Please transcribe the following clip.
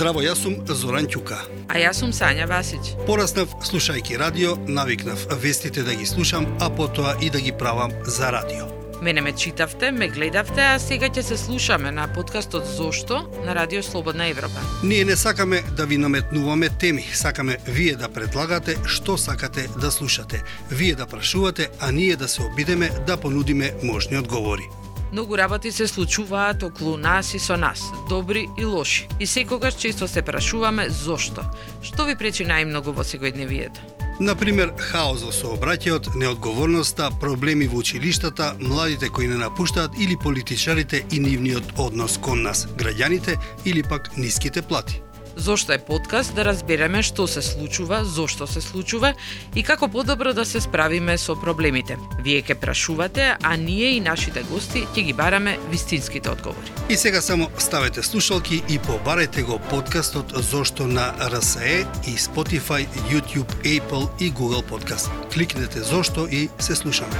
Здраво, јас сум Зоран Ќука. А јас сум Сања Васич. Пораснав слушајки радио, навикнав вестите да ги слушам, а потоа и да ги правам за радио. Мене ме читавте, ме гледавте, а сега ќе се слушаме на подкастот Зошто на Радио Слободна Европа. Ние не сакаме да ви наметнуваме теми, сакаме вие да предлагате што сакате да слушате, вие да прашувате, а ние да се обидеме да понудиме можни одговори. Многу работи се случуваат околу нас и со нас, добри и лоши. И секогаш често се прашуваме зошто. Што ви пречи најмногу во секојдневието? Например, хаос во сообраќајот, неодговорноста, проблеми во училиштата, младите кои не напуштаат или политичарите и нивниот однос кон нас, граѓаните или пак ниските плати. Зошто е подкаст да разбереме што се случува, зошто се случува и како подобро да се справиме со проблемите. Вие ке прашувате, а ние и нашите гости ќе ги бараме вистинските одговори. И сега само ставете слушалки и побарајте го подкастот Зошто на РСЕ и Spotify, YouTube, Apple и Google Podcast. Кликнете Зошто и се слушаме.